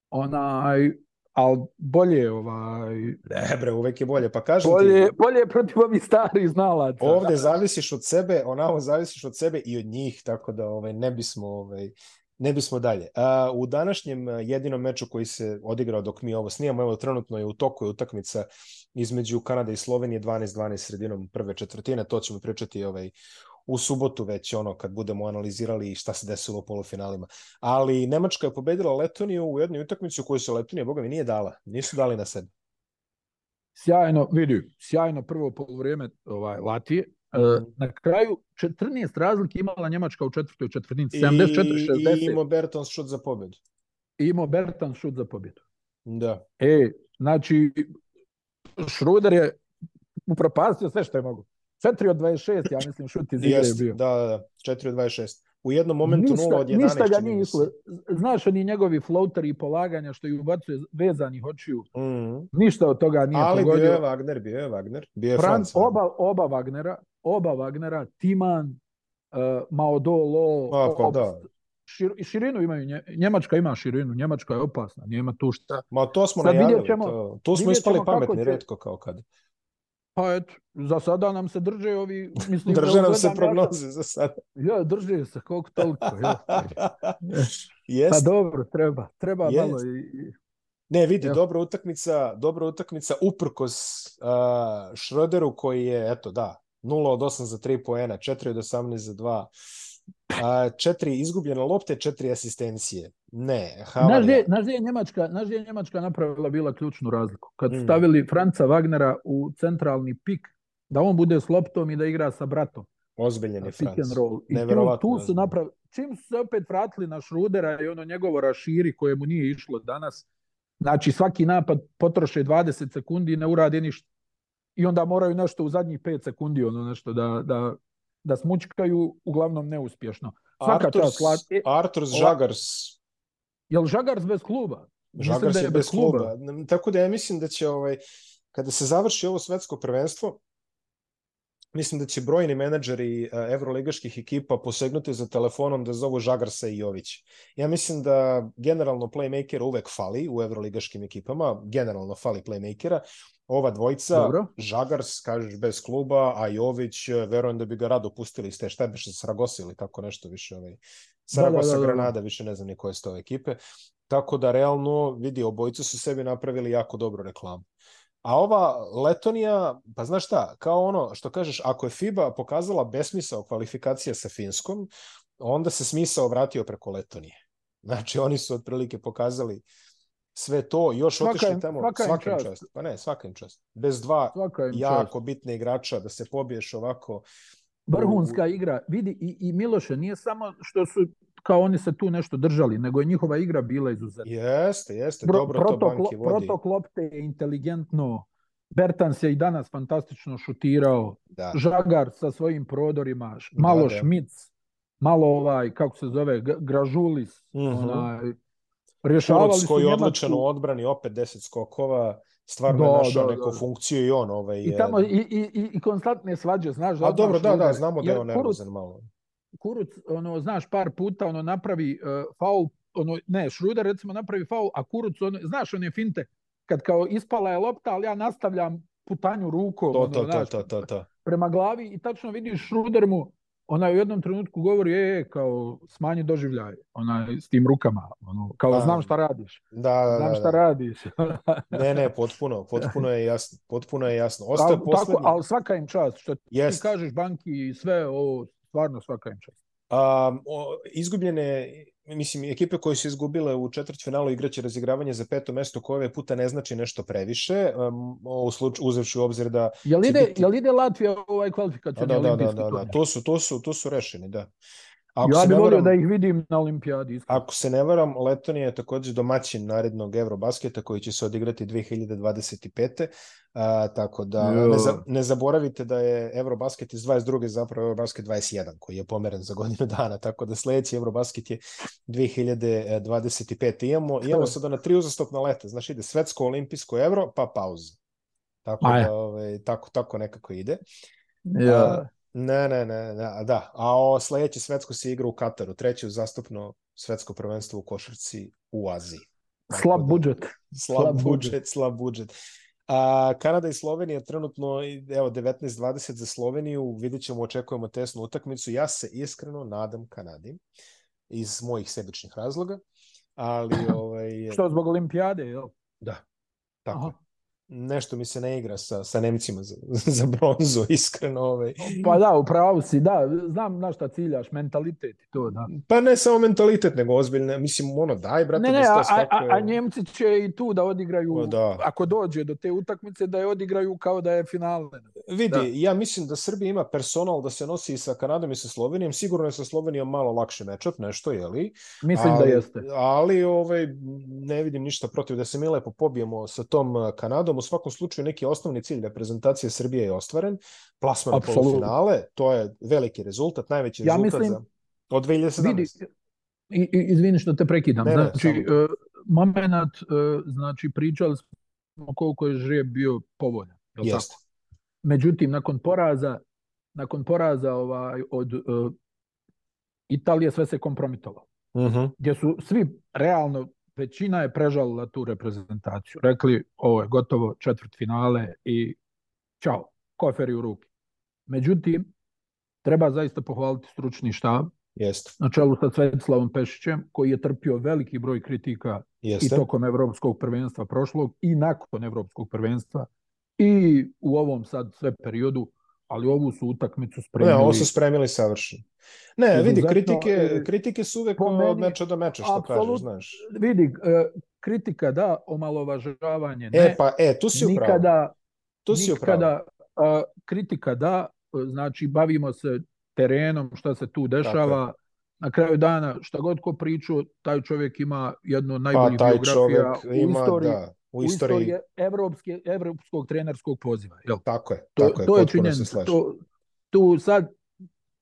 onaj, ali bolje, ovaj, Ne, bre, uvek je bolje. Pa kažem bolje, ti, bolje protiv ovih starih znalaca. ovde zavisiš od sebe, onamo zavisiš od sebe i od njih, tako da ovaj, ne bismo ovaj, ne bismo dalje. A, u današnjem jedinom meču koji se odigrao dok mi ovo snijamo, evo trenutno je u toku je utakmica između Kanade i Slovenije 12-12 sredinom prve četvrtine, to ćemo pričati ovaj u subotu već ono kad budemo analizirali šta se desilo u polufinalima. Ali Nemačka je pobedila Letoniju u jednoj utakmici u kojoj se Letonija, boga mi, nije dala. Nisu dali na sebe. Sjajno, vidi, sjajno prvo polovreme ovaj, Latije. Mm -hmm. Na kraju 14 razlike imala Njemačka u četvrtoj četvrtinici. 74-60. I imao Bertans šut za pobedu. I imao Bertans šut za pobedu. Da. E, znači, Šruder je upropastio sve što je mogu. 4 od 26, ja mislim, šut iz igre je bio. Da, da, da, 4 od 26. U jednom momentu ništa, 0 od 11. Ništa ga nije isle. Znaš, oni njegovi floateri i polaganja što ih ubacuje vezanih očiju. Mm -hmm. Ništa od toga nije Ali pogodio. bio je Wagner, bio je Wagner. Bio je Franc, Franc. oba, oba Wagnera, oba Wagnera, Timan, uh, Maodolo, A, pa Obst, da. šir, širinu imaju, Nje, Njemačka ima širinu, Njemačka je opasna, nema tu šta. Ma to smo Sad najavili. ćemo- to, tu smo ispali pametni, će- redko kao kad. Pa eto, za sada nam se drže ovi, mislim, Drže nam se ja prognoze za sad. sad- Ja, drže se, koliko toliko. Ja. Pa Jest. dobro, treba, treba Jest. malo i, Ne, vidi, Evo. dobra utakmica, dobra utakmica uprkos uh, Šroderu koji je, eto da, 0 od 8 za 3 poena, 4 od 18 za 2, a, četiri izgubljene lopte, četiri asistencije. Ne, Znaš gdje, znaš gdje je Njemačka, znaš je Njemačka napravila bila ključnu razliku? Kad su Mm. stavili Franca Wagnera u centralni pik, da on bude s loptom i da igra sa bratom. Ozbiljen je Franc. I tu, tu su napravili, čim su se opet vratili na Šrudera i ono njegovo raširi koje mu nije išlo danas, znači svaki napad potroše 20 sekundi i ne urade ništa. I onda moraju nešto u zadnjih 5 sekundi ono nešto da, da, da smučkaju, uglavnom neuspješno. Svaka Arturs, čast, Lat- e, Arturs Žagars, Jel Žagars bez kluba? Žagars da je bez kluba. Tako da ja mislim da će ovaj, kada se završi ovo svetsko prvenstvo, mislim da će brojni menadžeri uh, evroligaških ekipa posegnuti za telefonom da zovu Žagarsa i Jović. Ja mislim da generalno playmakera uvek fali u evroligaškim ekipama, generalno fali playmakera. Ova dvojica, Dobro. Žagars, kažeš, bez kluba, a Jović, eh, verujem da bi ga rado pustili iz te, šta bi se Saragosa ili tako nešto više. Ovaj. Saragosa, da, da, da. Granada, više ne znam ni koje su ekipe. Tako da, realno, vidi, obojica su sebi napravili jako dobru reklamu. A ova Letonija, pa znaš šta, kao ono što kažeš, ako je FIBA pokazala besmisao kvalifikacija sa Finskom, onda se smisao vratio preko Letonije. Znači, oni su otprilike pokazali sve to, još Svaka otišli im- tamo, svaka svaka im čast. čast. Pa ne, svaka im čast. Bez dva im čast. jako bitne igrača da se pobiješ ovako. Vrhunska igra. Vidi, i, i Miloše, nije samo što su kao oni se tu nešto držali, nego je njihova igra bila izuzetna. Jeste, jeste, Pro- dobro to protok, banki vodi. protok lopte je inteligentno. Bertans je i danas fantastično šutirao. Da. Žagar sa svojim prodorima, š- malo da. Šmic, malo ovaj, kako se zove, Gražulis, Mhm. onaj, rješavali Kuruc su koji je odličan u odbrani, opet 10 skokova, stvarno Da, je našao da, neku da. funkciju i on ovaj, I tamo i, i, i, i konstantne svađe, znaš, A dobro, da, da, znamo da je on nervozan malo. Kuruc, ono, znaš, par puta ono napravi uh, faul, ono, ne, Šruder recimo napravi faul, a Kuruc, ono, znaš, one finte, kad kao ispala je lopta, ali ja nastavljam putanju rukom, To, ono, to, to, znaš, to, to, to. prema glavi i tačno vidiš Šruder mu, onaj u jednom trenutku govori, e, e, kao, smanji doživljaj, onaj, s tim rukama, ono, kao, znam šta radiš, Da, da, znam da, šta da. radiš. Ne, ne, potpuno, potpuno je jasno, potpuno je jasno. Ostaje tako, poslednji. tako, ali svaka im čast, što ti Jest. kažeš banki i sve, ovo, stvarno svaka im čast. Um, o, izgubljene, mislim, ekipe koje su izgubile u četvrtfinalu igraće razigravanje za peto mesto koje ove puta ne znači nešto previše, um, u slučaju, uzevši u obzir da Jel ide, biti- jel ide Latvija u ovaj Da, kvalifikacioni da, da, da, olimpijski da, da. turnir? To su, to su, to su rešeni, da. Ako Ja bih volio da ih vidim na olimpijadi. iskreno. Ako se ne varam, Letonija je takođe domaćin narednog Eurobasketa koji će se odigrati 2025. A, tako da ne, za, ne zaboravite da je Eurobasket iz 22. zapravo Eurobasket 21 koji je pomeren za godinu dana, tako da sledeći Eurobasket je 2025. Imamo, imamo sada na tri uzastopna leta, znaš ide svetsko, olimpijsko, evro, pa pauza. Tako Aj. da, ovaj, tako, tako nekako ide. Ja. A, Ne, ne, ne, ne, a da. A o sledeće svetsko se igra u Kataru, treće uzastopno svetsko prvenstvo u košarci u Aziji. Tako Slab da- budžet. Slab, slab budžet, budžet. slab budžet. A, Kanada i Slovenija trenutno, evo, 19-20 za Sloveniju, vidjet ćemo, očekujemo tesnu utakmicu. Ja se iskreno nadam Kanadi. iz mojih sebičnih razloga, ali... Ovaj, Što, zbog olimpijade, jel? Da, tako Aha nešto mi se ne igra sa, sa Nemcima za, za bronzu, iskreno. Ovaj. Pa da, upravo si, da, znam na šta ciljaš, mentalitet i to, da. Pa ne samo mentalitet, nego ozbiljne, mislim, ono, daj, brate, ne, ne, a, a, a, a Njemci će i tu da odigraju, pa da. ako dođe do te utakmice, da je odigraju kao da je finale. Vidi, da. ja mislim da Srbija ima personal da se nosi i sa Kanadom i sa Slovenijom, sigurno je sa Slovenijom malo lakše mečat, nešto, je li? Mislim da ali, da jeste. Ali, ovaj, ne vidim ništa protiv da se mi lepo pobijemo sa tom Kanadom, svakom slučaju neki osnovni cilj reprezentacije Srbije je ostvaren, plasman na polufinale, to je veliki rezultat, najveći ja rezultat mislim, za, od 2017. Vidi, izvini što te prekidam, ne, znači, uh, moment, uh, znači, pričali smo koliko je žrijeb bio povoljan, je Tako? Međutim, nakon poraza, nakon poraza ovaj, od uh, Italije sve se kompromitovalo. Uh mhm. -huh. Gdje su svi realno većina je prežalila tu reprezentaciju. Rekli, ovo je gotovo četvrt finale i čao, koferi u ruke. Međutim, treba zaista pohvaliti stručni štab Jeste. na čelu sa Svetislavom Pešićem, koji je trpio veliki broj kritika Jeste. i tokom evropskog prvenstva prošlog i nakon evropskog prvenstva i u ovom sad sve periodu ali ovu su utakmicu spremili. Ne, ovo su spremili savršeno. Ne, vidi, kritike, kritike su uvek meni, od meča do meča, što kažeš, znaš. Vidi, e, kritika da, omalovažavanje ne. E, pa, e, tu si upravo. Nikada, tu si nikada, upravo. Kritika da, znači, bavimo se terenom, šta se tu dešava, Tako. na kraju dana, šta god ko priču, taj čovjek ima jednu najboljih pa, biografija u ima, istoriji. Da u istoriji, u istoriji evropske, evropskog trenerskog poziva. Jel? Tako je. To, tako je, to je činjenica. To, tu sad,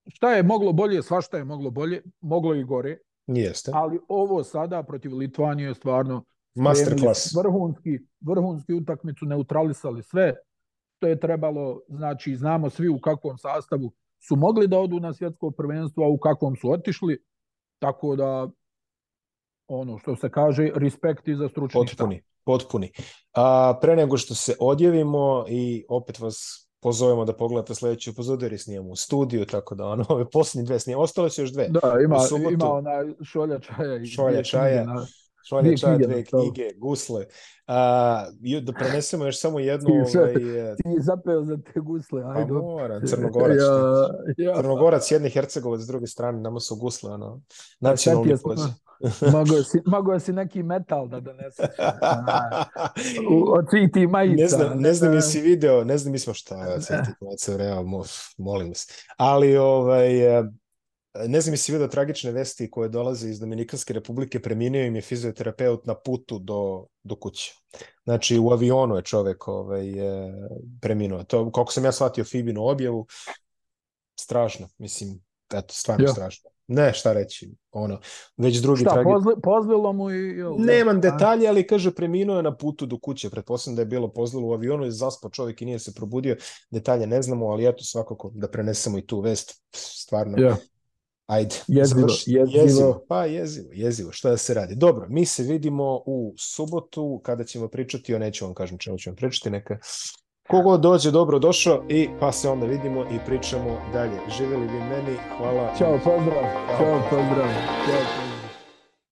šta je moglo bolje, svašta je moglo bolje, moglo i gore. Jeste. Ali ovo sada protiv Litvanije je stvarno masterclass. Vrhunski, vrhunski utakmicu neutralisali sve što je trebalo, znači znamo svi u kakvom sastavu su mogli da odu na svjetsko prvenstvo, a u kakvom su otišli, tako da ono što se kaže, respekt i za stručni Potpuni potpuni. A, pre nego što se odjavimo i opet vas pozovemo da pogledate sledeću epizodu jer snijemo u studiju, tako da ono, ove posljednje dve snijemo. Ostale su još dve. Da, ima, subotu, ima ona šolja čaja. I šolja čaja. Na, šolja čaja, dve knjige, gusle. A, da prenesemo još samo jednu... Ti, ovaj, ti zapeo za te gusle, ajde. Pa mora, Crnogorac. ja, ja. Crnogorac jedne, Hercegovac s druge strane, nama su gusle, ono, nacionalni pođe. Mogao si, mogao si neki metal da doneseš. Od svih ti majica. Ne znam, ne znam jesi video, ne znam smo šta svih ti molim se. Ali, ovaj, e, ne znam jesi video tragične vesti koje dolaze iz Dominikanske republike, preminuo im je fizioterapeut na putu do, do kuće. Znači, u avionu je čovek ovaj, je preminuo. To, koliko sam ja shvatio Fibinu objavu, strašno, mislim, eto, stvarno ja. strašno ne šta reći, ono, već drugi šta, tragi... pozli, pozlilo mu i... Jel, Nemam detalje, ali kaže preminuo je na putu do kuće, pretpostavljam da je bilo pozlilo u avionu i zaspao čovjek i nije se probudio, detalje ne znamo, ali eto svakako da prenesemo i tu vest, stvarno. Ja. Ajde, jezivo, jezivo. jezivo. Pa jezivo, jezivo, šta da se radi. Dobro, mi se vidimo u subotu kada ćemo pričati o, neću vam kažem čemu ćemo pričati, neka Kogo dođe, dobro došao i pa se onda vidimo i pričamo dalje. Živjeli vi meni, hvala. Ćao, pozdrav. Ćao, pozdrav. Ćao, pozdrav.